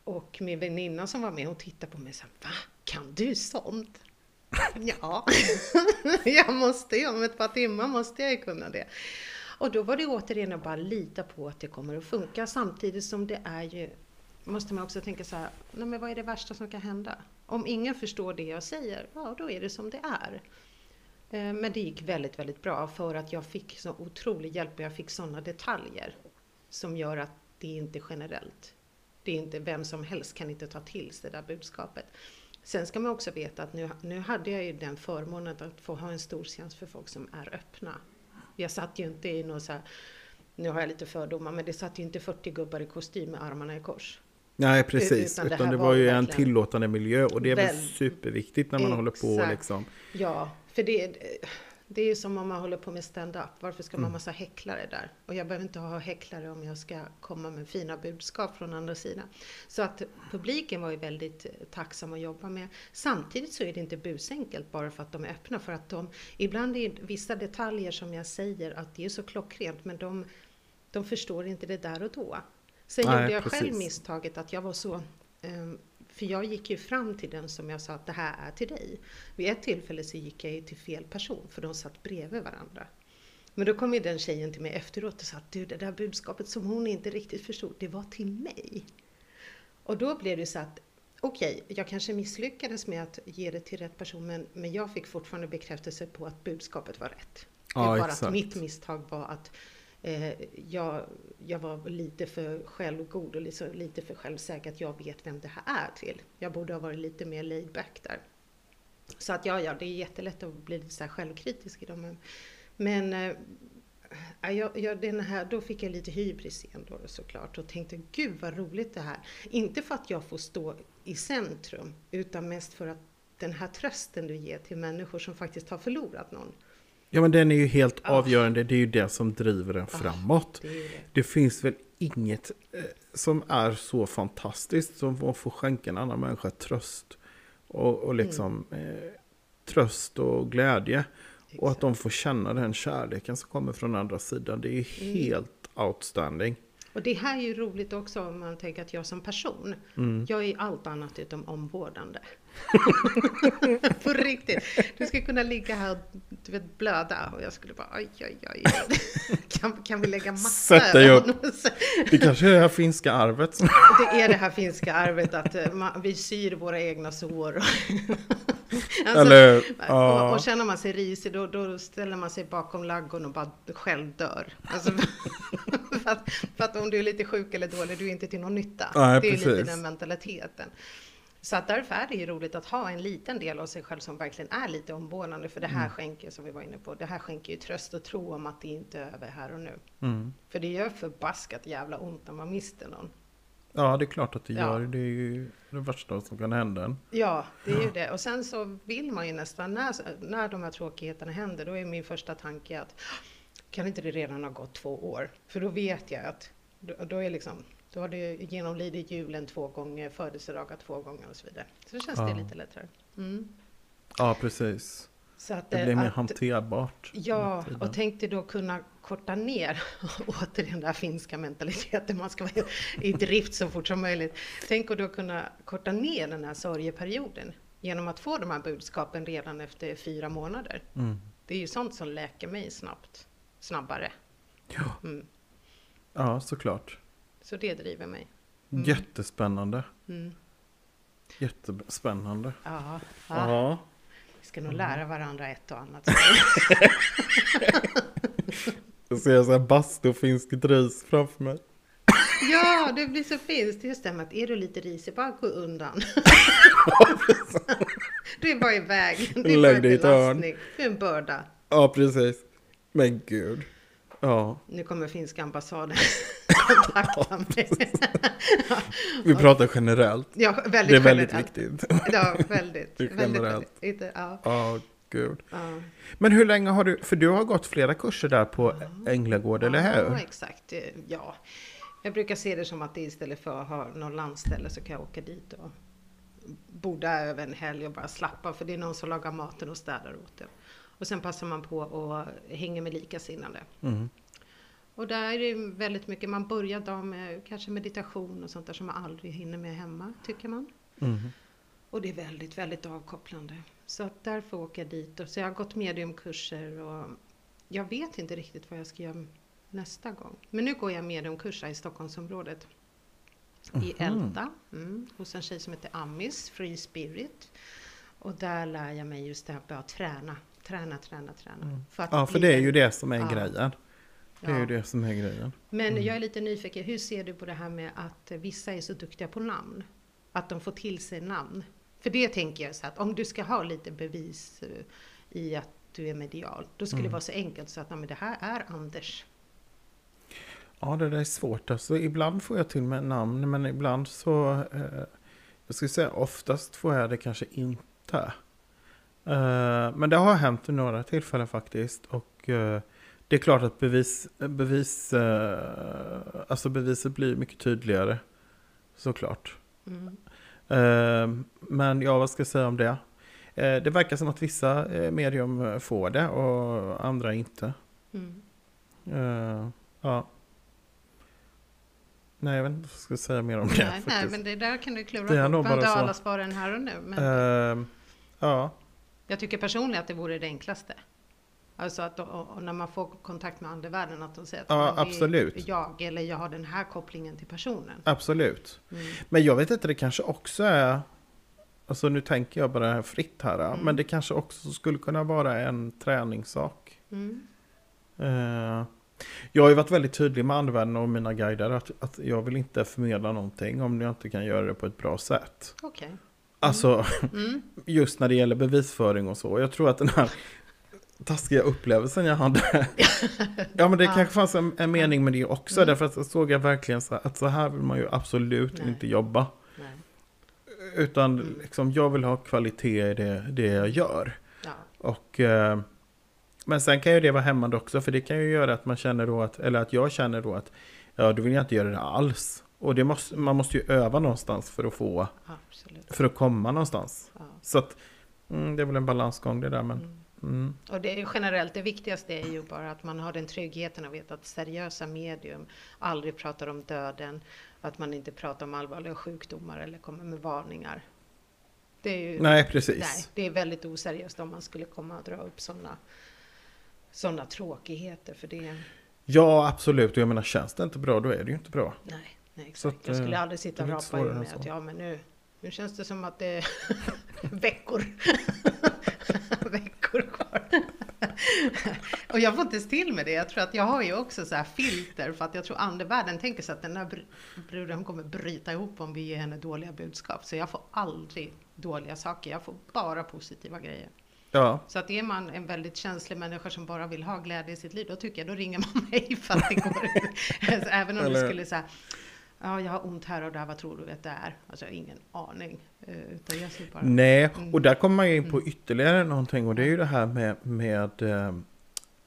A: Och min väninna som var med, hon tittade på mig och sa, va? Kan du sånt? ja, jag måste ju, om ett par timmar måste jag ju kunna det. Och då var det återigen att bara lita på att det kommer att funka, samtidigt som det är ju, måste man också tänka så här, nej men vad är det värsta som kan hända? Om ingen förstår det jag säger, ja då är det som det är. Eh, men det gick väldigt, väldigt bra för att jag fick så otrolig hjälp och jag fick sådana detaljer som gör att det inte är generellt. Det är inte vem som helst kan inte ta till sig det där budskapet. Sen ska man också veta att nu, nu hade jag ju den förmånen att få ha en stor seans för folk som är öppna. Jag satt ju inte i någon så här, nu har jag lite fördomar, men det satt ju inte 40 gubbar i kostym med armarna i kors.
B: Nej, precis.
A: Utan
B: Utan
A: det
B: det, var
A: var
B: ju en tillåtande miljö och det är väl
A: Väl-
B: superviktigt när man håller på
A: Exakt.
B: liksom.
A: Ja, för det, det är ju som om man håller på med stand-up. Varför ska man ha
B: Mm.
A: massa häcklare där? Och jag behöver inte ha häcklare om jag ska komma med fina budskap från andra sidan. Så att publiken var ju väldigt eh, tacksam att jobba med. Samtidigt så är det inte busenkelt bara för att de är öppna. För att de, ibland är det vissa detaljer som jag säger att det är så klockrent, men de, de förstår inte det där och då. Sen
B: Nej,
A: gjorde jag själv
B: precis.
A: misstaget att jag var så ehm, för jag gick ju fram till den som jag sa att det här är till dig. Vid ett tillfälle så gick jag ju till fel person för de satt bredvid varandra. Men då kom ju den tjejen till mig efteråt och sa att du, det där budskapet som hon inte riktigt förstod, det var till mig. Och då blev det så att okej, jag kanske misslyckades med att ge det till rätt person, men, men jag fick fortfarande bekräftelse på att budskapet var rätt. Det
B: Ja,
A: bara
B: exakt.
A: att mitt misstag var att eh, jag, jag var lite för självgod och lite, lite för självsäker att jag vet vem det här är till. Jag borde ha varit lite mer laid back där. Så att ja, ja, det är jättelätt att bli lite så här självkritisk i dem. Men, men eh, jag, jag, den här, då fick jag lite hybris igen då såklart och tänkte gud vad roligt det här. Inte för att jag får stå i centrum utan mest för att den här trösten du ger till människor som faktiskt har förlorat någon.
B: Ja men den är ju helt
A: Ah.
B: avgörande, det är ju det som driver den framåt.
A: Det det.
B: Det finns väl inget eh, som är så fantastiskt som att få skänka en annan människa tröst. Och, och liksom
A: Mm.
B: eh, tröst och glädje. Och att
A: Exakt.
B: de får känna den kärleken som kommer från andra sidan. Det är ju
A: Mm.
B: helt outstanding.
A: Och det här är ju roligt också om man tänker att jag som person,
B: Mm.
A: jag är allt annat utom omvårdande. På riktigt. Du skulle kunna ligga här och du vet, blöda och jag skulle bara oj, oj, oj. Kan, kan vi lägga matta
B: Sätt dig upp. Det kanske är det här finska arvet.
A: Det är det här finska arvet att eh, man, vi syr våra egna sår. Alltså,
B: Eller,
A: och, och känner man sig risig då, då ställer man sig bakom laggon och bara själv dör. Alltså, för, att, för att om du är lite sjuk eller dålig, du är inte till någon nytta.
B: Nej,
A: det är ju lite
B: precis.
A: den mentaliteten. Så att därför är det ju roligt att ha en liten del av sig själv som verkligen är lite omvårdande. För det här
B: Mm.
A: skänker, som vi var inne på, det här skänker ju tröst och tro om att det inte är över här och nu.
B: Mm.
A: För det gör förbaskat jävla ont när man mister någon.
B: Ja, det är klart att det
A: Ja.
B: gör. Det är ju det värsta som kan hända en.
A: Ja, det är ju det. Och sen så vill man ju nästan, när, när de här tråkigheterna händer, då är min första tanke att kan inte det redan ha gått två år? För då vet jag att då, då är liksom, då har du genomlidit julen två gånger, födelsedagar två gånger och så vidare. Så känns det
B: Ja.
A: lite lättare. Mm.
B: Ja, precis.
A: Så att,
B: Det
A: eh,
B: blir mer
A: att,
B: hanterbart.
A: Ja, och tänkte då kunna korta ner åter den där finska mentaliteten, man ska vara i drift så fort som möjligt. Tänk att då kunna korta ner den här sorgeperioden genom att få de här budskapen redan efter fyra månader.
B: Mm.
A: Det är ju sånt som läker mig snabbt, snabbare.
B: Ja.
A: Mm.
B: ja, såklart.
A: Så det driver mig. Mm.
B: Jättespännande.
A: Mm.
B: Jättespännande.
A: Ja, ja,
B: Ja.
A: vi ska nog lära varandra ett och annat.
B: Jag så här bastu och finsk ris framför mig.
A: Ja, det blir så fint. Just det med att är du lite risig, bara gå undan. Du är bara iväg. Du är
B: Lägg
A: bara en belastning. Du är en börda.
B: Ja, precis. Men gud. Ja,
A: Nu kommer finska ambassaden kontakta mig.
B: vi pratar generellt.
A: Ja, väldigt
B: Det är väldigt
A: generellt.
B: viktigt.
A: Ja, väldigt.
B: Det är
A: väldigt,
B: generellt.
A: väldigt. Ja,
B: Ja, gud.
A: ja.
B: Men hur länge har du, för du har gått flera kurser där på Änglagård, eller
A: Ja,
B: hur?
A: exakt. Eh, Ja. Jag brukar se det som att det istället för att ha någon landställe så kan jag åka dit och bo där över en helg och bara slappa för det är någon som lagar maten och städar åt det. Och sen passar man på och hänger med likasinnade.
B: Mm.
A: Och där är det väldigt mycket, man börjar dagen med kanske meditation och sånt där som man aldrig hinner med hemma, tycker man.
B: Mm.
A: Och det är väldigt, väldigt avkopplande. Så att därför åker jag dit. Och så jag har gått mediumkurser och jag vet inte riktigt vad jag ska göra nästa gång. Men nu går jag mediumkurser i Stockholmsområdet. I. Älta, mm, hos en tjej som heter Amis, Free Spirit. Och där lär jag mig just det här att träna, träna, träna, träna. För
B: Mm. Ja, för det är ju det som är
A: Ja.
B: grejen. Det är ju
A: Ja.
B: det som är grejen.
A: Men
B: Mm.
A: jag är lite nyfiken, hur ser du på det här med att vissa är så duktiga på namn? Att de får till sig namn. För det tänker jag så att om du ska ha lite bevis eh, i att du är medial, då skulle det
B: Mm.
A: vara så enkelt så att ja, men det här är Anders.
B: Ja, det där är svårt. Alltså, ibland får jag till med namn, men ibland så... Eh, jag skulle säga oftast får jag det kanske inte. Eh, men det har hänt vid några tillfällen faktiskt. Och eh, det är klart att bevis, bevis, eh, alltså beviset blir mycket tydligare. Såklart.
A: Mm.
B: Men ja, vad ska jag säga om det? Det verkar som att vissa medium får det och andra inte.
A: Mm.
B: Ja. Nej, jag vet inte vad jag ska säga mer om det
A: Nej, nej, men det där kan du klura på. Du behöver inte alla svaren här och nu. Men
B: ja,
A: jag tycker personligen att det vore det enklaste. Alltså att och, och när man får kontakt med andevärlden att de säger att
B: Ja, absolut.
A: jag eller jag har den här kopplingen till personen.
B: absolut.
A: Mm.
B: Men jag vet inte, det kanske också är... Alltså nu tänker jag bara fritt här.
A: Mm.
B: Men det kanske också skulle kunna vara en träningssak.
A: Mm.
B: Eh, jag har ju varit väldigt tydlig med andevärlden och mina guider att, att jag vill inte förmedla någonting om jag inte kan göra det på ett bra sätt.
A: Okej.
B: Alltså,
A: Mm.
B: just när det gäller bevisföring och så. Jag tror att den här taskiga upplevelsen jag hade. ja men det
A: Ja.
B: kanske fanns en, en mening med det också.
A: Mm.
B: Därför att jag såg jag verkligen så att så här vill man ju absolut
A: Nej.
B: inte jobba.
A: Nej.
B: Utan
A: Mm.
B: liksom, jag vill ha kvalitet i det, det jag gör.
A: Ja.
B: Och, eh, men sen kan ju det vara hämmande också. För det kan ju göra att man känner då att, eller att jag känner då att ja då vill jag inte göra det alls. Och det måste, man måste ju öva någonstans för att få,
A: Absolut.
B: för att komma någonstans.
A: Ja.
B: Så att mm, det är väl en balansgång det där men.
A: Mm.
B: Mm.
A: Och det är ju generellt, det viktigaste är ju bara att man har den tryggheten att veta att seriösa medium aldrig pratar om döden, att man inte pratar om allvarliga sjukdomar eller kommer med varningar. Det är ju,
B: Nej precis.
A: nej, det är väldigt oseriöst om man skulle komma och dra upp sådana såna tråkigheter, för det,
B: Ja absolut, och jag menar känns det inte bra då är det ju inte bra.
A: nej, nej exakt.
B: Att,
A: Jag skulle
B: eh,
A: aldrig sitta och rapa
B: än
A: mig att ja, men nu, nu känns det som att det är veckor, veckor kvar. och jag får inte still med det. Jag tror att jag har ju också så här filter för att jag tror andevärlden tänker sig att den här br- bruden kommer bryta ihop om vi ger henne dåliga budskap. Så jag får aldrig dåliga saker. Jag får bara positiva grejer.
B: Ja,
A: Så att är man en väldigt känslig människa som bara vill ha glädje i sitt liv, då tycker jag då ringer man mig för att det går. även om du skulle säga ja, jag har ont här och där, vad tror du att det är? Alltså jag har ingen aning. Eh, Utan jag bara,
B: Nej,
A: Mm.
B: och där kommer man ju in på
A: Mm.
B: ytterligare någonting och det är ju det här med, med eh,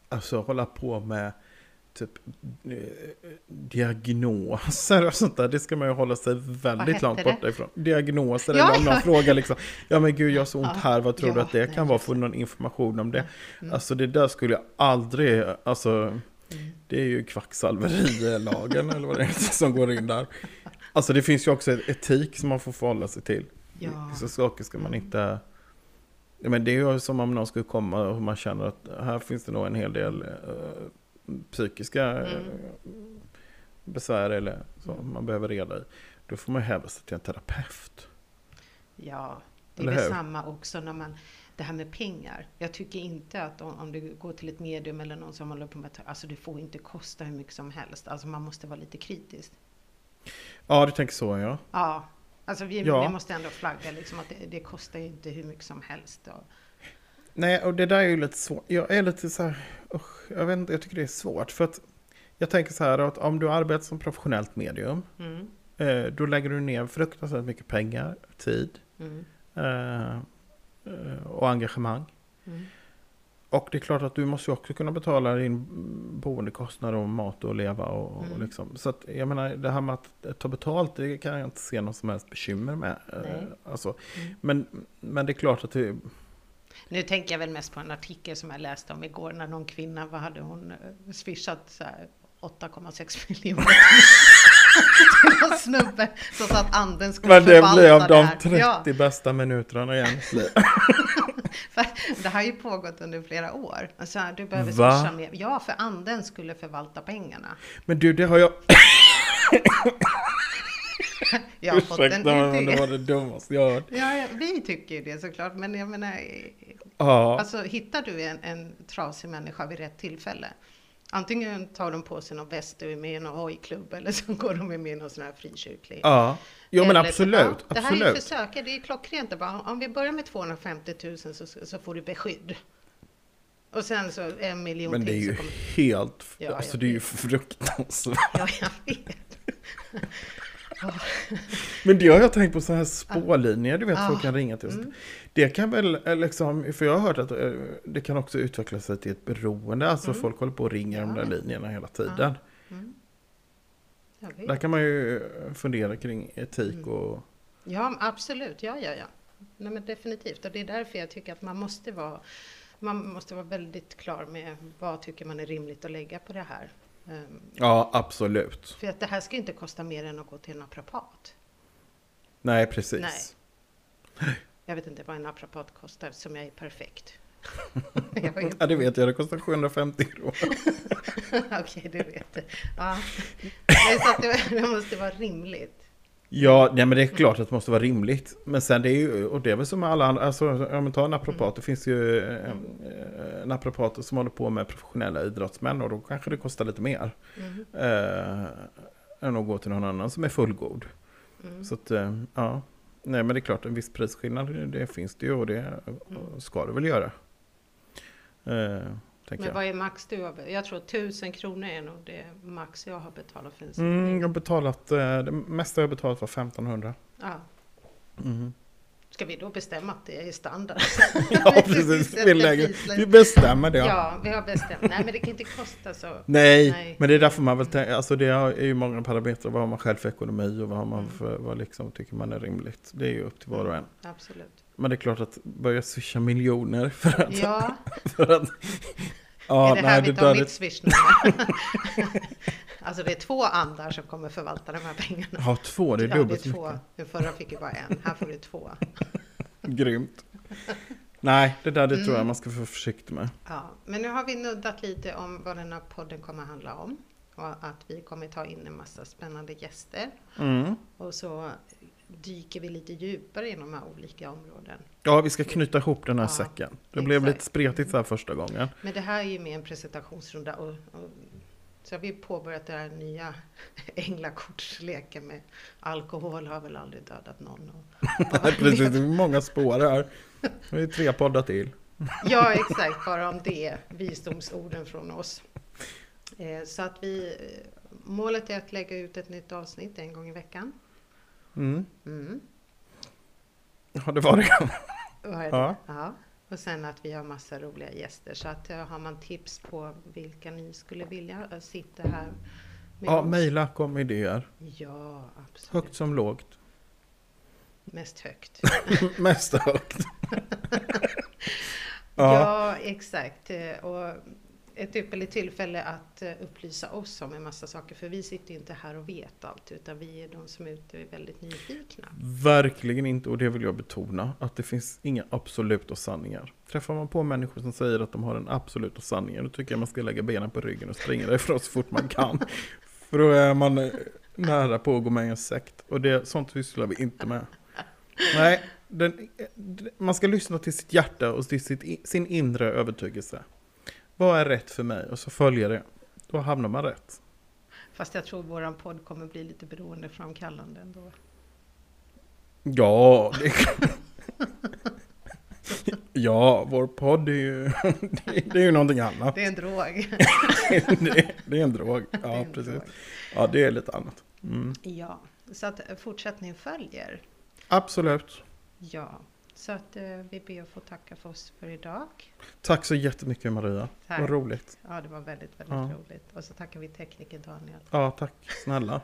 B: alltså hålla på med typ eh, diagnoser och sånt där. Det ska man ju hålla sig väldigt långt borta ifrån. Diagnoser,
A: Ja,
B: eller om någon
A: ja.
B: frågar liksom, ja men gud jag har så ont
A: Ja,
B: här, vad tror du att det
A: nej,
B: kan vara? Få
A: det.
B: någon information om det.
A: Mm.
B: Alltså det där skulle jag aldrig, alltså
A: Mm.
B: det är ju kvacksalverilagen eller vad det är som går in där. Alltså det finns ju också etik som man får förhålla sig till.
A: Ja.
B: Så saker ska man inte... Men det är ju som om någon skulle komma och man känner att här finns det nog en hel del eh, psykiska eh,
A: Mm.
B: besvär eller så
A: Mm.
B: man behöver reda i. Då får man hänvisa till en terapeut.
A: Ja, det är väl samma också när man, det här med pengar. Jag tycker inte att om, om du går till ett medium eller någon som håller på med, alltså det får inte kosta hur mycket som helst. Alltså man måste vara lite kritisk.
B: Ja, du tänker så ja.
A: Ja, alltså vi,
B: Ja.
A: vi måste ändå flagga liksom att det, det kostar ju inte hur mycket som helst. Och,
B: Nej, och det där är ju lite svårt. Jag är lite så här, usch, jag vet inte, jag tycker det är svårt. För att jag tänker så här att om du arbetar som professionellt medium,
A: mm,
B: eh, då lägger du ner fruktansvärt mycket pengar, tid
A: mm,
B: eh, eh, och engagemang.
A: mm.
B: Och det är klart att du måste ju också kunna betala din boendekostnader och mat och leva och, och
A: Mm.
B: liksom. Så att jag menar det här med att ta betalt det kan jag inte se något som helst bekymmer med. Eh,
A: Nej.
B: Alltså,
A: Mm.
B: men, men det är klart att det,
A: Nu tänker jag väl mest på en artikel som jag läste om igår när någon kvinna, vad hade hon eh, swishat så här 8,6 miljoner till någon snubbe som sa att anden skulle
B: men det
A: förvalta
B: blev de
A: här.
B: 30
A: Ja,
B: bästa minuterna i ens liv.
A: det har ju pågått under flera år. Alltså, du behöver
B: Va?
A: swisha mer. Ja, för anden skulle förvalta pengarna.
B: Men du, det har jag...
A: Jag har fått en
B: Ursäkta mig, men det var det dummaste jag hört.
A: Ja, ja, vi tycker ju det såklart, men jag menar,
B: Ja,
A: alltså hittar du en, en trasig människa vid rätt tillfälle, antingen tar de på sig någon väst och är med i någon hojklubb, eller så går de med i någon sån här frikyrklig.
B: ja. Jo men
A: Eller
B: absolut,
A: ja, Det här är ju
B: absolut.
A: försök, det är klockrent. bara, Om vi börjar med 250 000 så, så får du beskydd. Och sen så en miljon
B: Men det är
A: till
B: ju
A: kommer...
B: helt,
A: Ja,
B: alltså det är ju fruktansvärt.
A: Ja, jag vet.
B: Men det har jag tänkt på så här spårlinjer, du vet
A: Ah.
B: folk kan ringa till oss.
A: Mm.
B: Det kan väl eh, liksom, för jag har hört att eh, det kan också utveckla sig till ett beroende, alltså
A: Mm.
B: folk håller på och ringer de
A: Ja.
B: där linjerna hela tiden.
A: Mm.
B: Där kan man ju eh, fundera kring etik
A: Mm.
B: och...
A: Ja, absolut. Ja, ja, ja. Nej, men definitivt. Och det är därför jag tycker att man måste vara man måste vara väldigt klar med vad tycker man är rimligt att lägga på det här. Ehm,
B: Ja, absolut.
A: för att det här ska inte kosta mer än att gå till en naprapat.
B: Nej, precis.
A: Nej. Jag vet inte vad en naprapat kostar, som jag är perfekt. jag
B: Ja, det vet jag, det kostar 750 kronor.
A: Okej, du vet det. Ja. Nej, så att det, det måste vara rimligt.
B: Ja, nej, men det är klart att det måste vara rimligt. Men sen det är ju, och det är väl som alla andra, alltså om man tar naprapat, det finns ju eh, eh, naprapater som håller på med professionella idrottsmän och då kanske det kostar lite mer.
A: Mm.
B: Eh, än att gå till någon annan som är fullgod.
A: Mm.
B: Så att, eh, ja. Nej men det är klart, en viss prisskillnad det, finns det ju och det
A: Mm.
B: ska det väl göra. Eh,
A: Men
B: jag.
A: vad är max du har be- Jag tror tusen kronor är nog det max jag har betalat för en
B: Mm, jag har betalat, eh, det mesta jag har betalat var 1500.
A: Ja.
B: Mm.
A: Ska vi då bestämma att det är standard?
B: Ja precis,
A: sätter
B: vi, bestämmer det.
A: Ja, vi har bestämt. Nej, men det kan inte kosta så.
B: Nej,
A: Nej.
B: men det är därför man väl tänker, alltså det är ju många parametrar, vad har man själv för ekonomi och vad har man
A: Mm.
B: för, vad liksom tycker man är rimligt. Det är ju upp till var och en.
A: Absolut.
B: Men det är klart att börja swisha miljoner för att...
A: Ja,
B: För att ja,
A: är det här
B: nej,
A: vi
B: det
A: tar
B: där
A: mitt swishnummer? Alltså det är två andar som kommer förvalta de här pengarna.
B: Ja, två, det är
A: ja, det är
B: dubbelt så
A: två.
B: mycket.
A: Den förra fick ju bara en. Här får du två.
B: Grymt. Nej, det där det tror jag
A: Mm.
B: man ska vara försiktig med.
A: Ja, men nu har vi nuddat lite om vad den här podden kommer handla om. Och att vi kommer ta in en massa spännande gäster.
B: Mm.
A: Och så dyker vi lite djupare inom de här olika områden.
B: Ja, vi ska knyta ihop den här
A: Ja,
B: säcken. Det blev lite
A: exakt.
B: spretigt så här första gången.
A: Men det här är ju mer en presentationsrunda. Och, och, så har vi påbörjat den här nya änglakortsleken med alkohol har väl aldrig dödat någon. Och,
B: Precis, det är många spår här. Det är tre poddar till.
A: Ja, exakt. Bara om det. Visdomsorden från oss. Eh, Så att vi eh, målet är att lägga ut ett nytt avsnitt en gång i veckan.
B: Mm.
A: Mm.
B: Ja, det var det.
A: Vad är det?
B: Ja.
A: Ja. Och sen att vi har massa roliga gäster. Så att eh, har man tips på vilka ni skulle vilja eh, sitta här med
B: Ja,
A: oss.
B: mejla, kom med idéer.
A: Ja, absolut.
B: Högt som lågt.
A: Mest högt.
B: Mest högt.
A: ja.
B: ja.
A: exakt. Eh, Och ett ypperligt tillfälle att eh, upplysa oss om en massa saker. För vi sitter ju inte här och vet allt. Utan vi är de som är ute och är väldigt nyfikna.
B: Verkligen inte, och det vill jag betona, att det finns inga absoluta sanningar. Träffar man på människor som säger att de har den absoluta sanningen, då tycker jag man ska lägga benen på ryggen och springa därifrån så fort man kan. För då är man eh, nära på att gå med i en sekt, och det, sånt sysslar vi inte med. Nej, den, man ska lyssna till sitt hjärta och till sitt, sin inre övertygelse. Vad är rätt för mig? Och så följa det. Då hamnar man rätt.
A: Fast jag tror våran podd kommer bli lite beroendeframkallande ändå.
B: Ja, det... ja, vår podd är ju, det är ju någonting annat.
A: Det är en drog.
B: det, det är en drog. Ja,
A: en
B: precis.
A: drog.
B: Ja, det är lite annat. Mm.
A: Ja, så att eh, fortsättning följer.
B: Absolut.
A: Ja, så att eh, vi ber att få tacka för oss för idag.
B: Tack så jättemycket Maria.
A: Tack.
B: Vad roligt.
A: Ja, det var väldigt, väldigt
B: Ja.
A: roligt. Och så tackar vi tekniker Daniel.
B: Ja, tack snälla.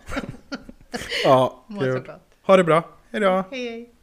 B: ja,
A: Må så gott.
B: Ha det bra. Hej då.
A: Hej, hej.